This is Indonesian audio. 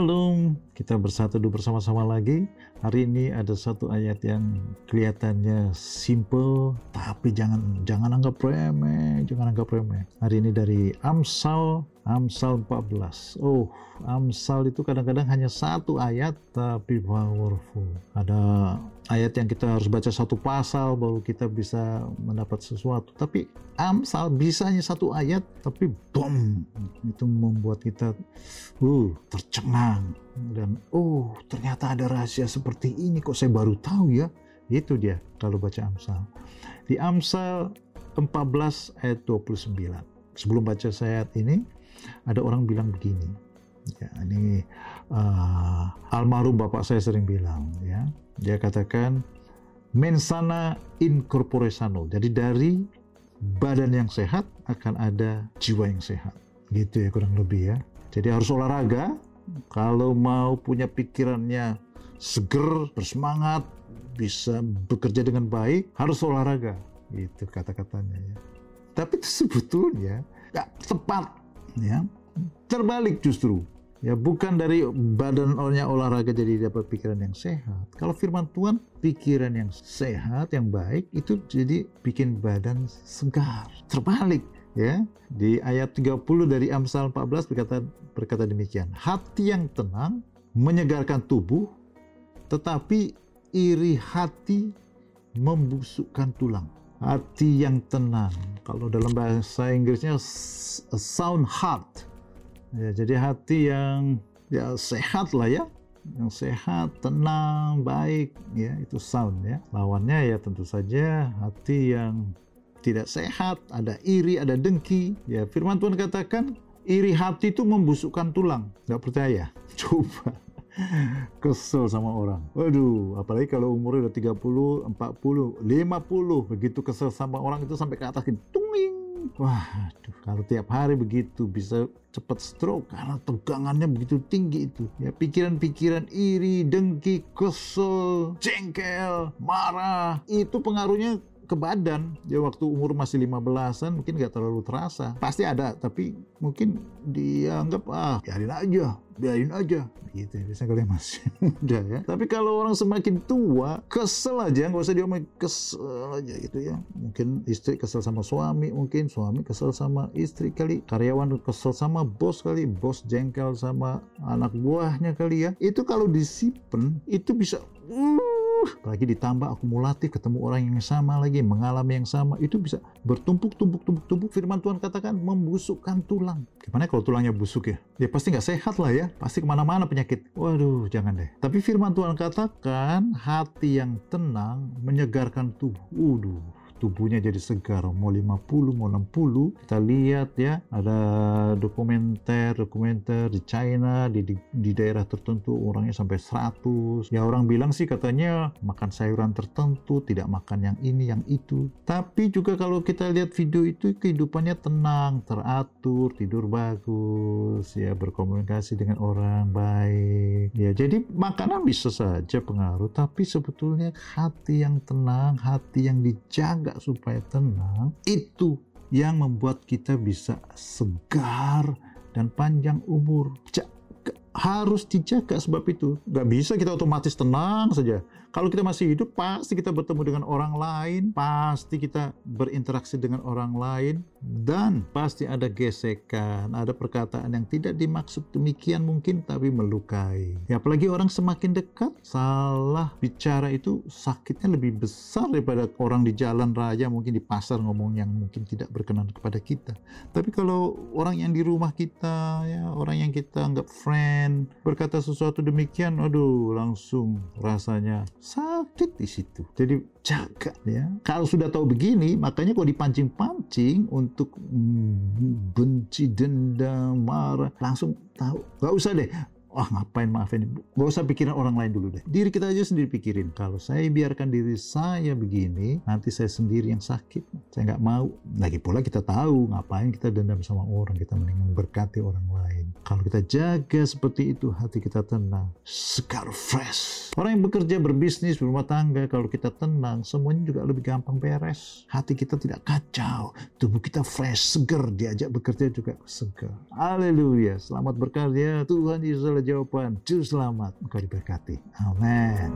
Shalom, kita bersatu bersama-sama lagi. Hari ini ada satu ayat yang kelihatannya simple, tapi jangan jangan anggap remeh, jangan anggap remeh. Hari ini dari Amsal, Amsal 14. Oh, Amsal itu kadang-kadang hanya satu ayat, tapi powerful. Ada ayat yang kita harus baca satu pasal baru kita bisa mendapat sesuatu. Tapi Amsal bisa hanya satu ayat, tapi bom, itu membuat kita uh tercengang dan oh ternyata ada rahasia seperti ini kok saya baru tahu ya itu dia kalau baca Amsal di Amsal 14 ayat 29 sebelum baca ayat ini ada orang bilang begini ya ini uh, almarhum bapak saya sering bilang ya. Dia katakan mensana in corpore sano jadi dari badan yang sehat akan ada jiwa yang sehat. Gitu ya kurang lebih ya. Jadi harus olahraga. Kalau mau punya pikirannya seger, bersemangat, bisa bekerja dengan baik, harus olahraga. Gitu kata-katanya ya. Tapi itu sebetulnya nggak tepat ya. Terbalik justru. Ya bukan dari badan orangnya olahraga jadi dapat pikiran yang sehat. Kalau firman Tuhan pikiran yang sehat, yang baik itu jadi bikin badan segar. Terbalik ya di ayat 30 dari Amsal 14 berkata berkata demikian hati yang tenang menyegarkan tubuh tetapi iri hati membusukkan tulang hati yang tenang kalau dalam bahasa Inggrisnya a sound heart ya jadi hati yang ya sehat lah ya yang sehat, tenang, baik, ya itu sound ya. Lawannya ya tentu saja hati yang tidak sehat, ada iri, ada dengki. Ya, firman Tuhan katakan iri hati itu membusukkan tulang. Nggak percaya? Coba. Kesel sama orang. Waduh, apalagi kalau umurnya udah 30, 40, 50. Begitu kesel sama orang itu sampai ke atas gitu. Wah, aduh, kalau tiap hari begitu bisa cepat stroke karena tegangannya begitu tinggi itu. Ya, pikiran-pikiran iri, dengki, kesel, jengkel, marah, itu pengaruhnya ke badan. Ya waktu umur masih 15-an mungkin nggak terlalu terasa. Pasti ada tapi mungkin dianggap ah biarin aja biarin aja. Gitu ya biasanya kalau masih muda ya. Tapi kalau orang semakin tua kesel aja nggak usah diomongin kesel aja gitu ya. Mungkin istri kesel sama suami mungkin suami kesel sama istri kali karyawan kesel sama bos kali bos jengkel sama anak buahnya kali ya. Itu kalau disimpan itu bisa uh, apalagi ditambah akumulatif ketemu orang yang sama lagi mengalami yang sama. Itu bisa bertumpuk tumpuk tumpuk tumpuk. Firman Tuhan katakan membusukkan tulang. Gimana kalau tulangnya busuk ya? Ya pasti nggak sehat lah ya. Pasti ke mana-mana penyakit. Waduh jangan deh. Tapi firman Tuhan katakan hati yang tenang menyegarkan tubuh. Waduh tubuhnya jadi segar. Mau 50 mau 60 kita lihat ya ada dokumenter dokumenter di China di, di, di daerah tertentu orangnya sampai 100 ya orang bilang sih katanya makan sayuran tertentu tidak makan yang ini yang itu. Tapi juga kalau kita lihat video itu kehidupannya tenang teratur tidur bagus ya berkomunikasi dengan orang baik. Ya jadi makanan bisa saja pengaruh tapi sebetulnya hati yang tenang hati yang dijaga jaga supaya tenang, itu yang membuat kita bisa segar dan panjang umur. Harus dijaga sebab itu. Gak bisa kita otomatis tenang saja. Kalau kita masih hidup, pasti kita bertemu dengan orang lain, pasti kita berinteraksi dengan orang lain, dan pasti ada gesekan, ada perkataan yang tidak dimaksud demikian mungkin, tapi melukai. Ya, apalagi orang semakin dekat, salah bicara itu sakitnya lebih besar daripada orang di jalan raya, mungkin di pasar ngomong yang mungkin tidak berkenan kepada kita. Tapi kalau orang yang di rumah kita, ya orang yang kita anggap friend, berkata sesuatu demikian, aduh langsung rasanya sakit di situ. Jadi jaga ya. Kalau sudah tahu begini, makanya kok dipancing-pancing untuk benci, dendam, marah, langsung tahu. Gak usah deh. Wah ngapain maafin Gak usah pikirin orang lain dulu deh Diri kita aja sendiri pikirin Kalau saya biarkan diri saya begini Nanti saya sendiri yang sakit Saya nggak mau Lagi pula kita tahu Ngapain kita dendam sama orang Kita mendingan berkati orang lain Kalau kita jaga seperti itu, hati kita tenang, segar fresh. Orang yang bekerja, berbisnis, berumah tangga, kalau kita tenang, semuanya juga lebih gampang beres. Hati kita tidak kacau, tubuh kita fresh, segar, diajak bekerja juga segar. Haleluya, selamat berkarya, Tuhan Yesus adalah jawaban. Juru selamat, engkau diberkati. Amin.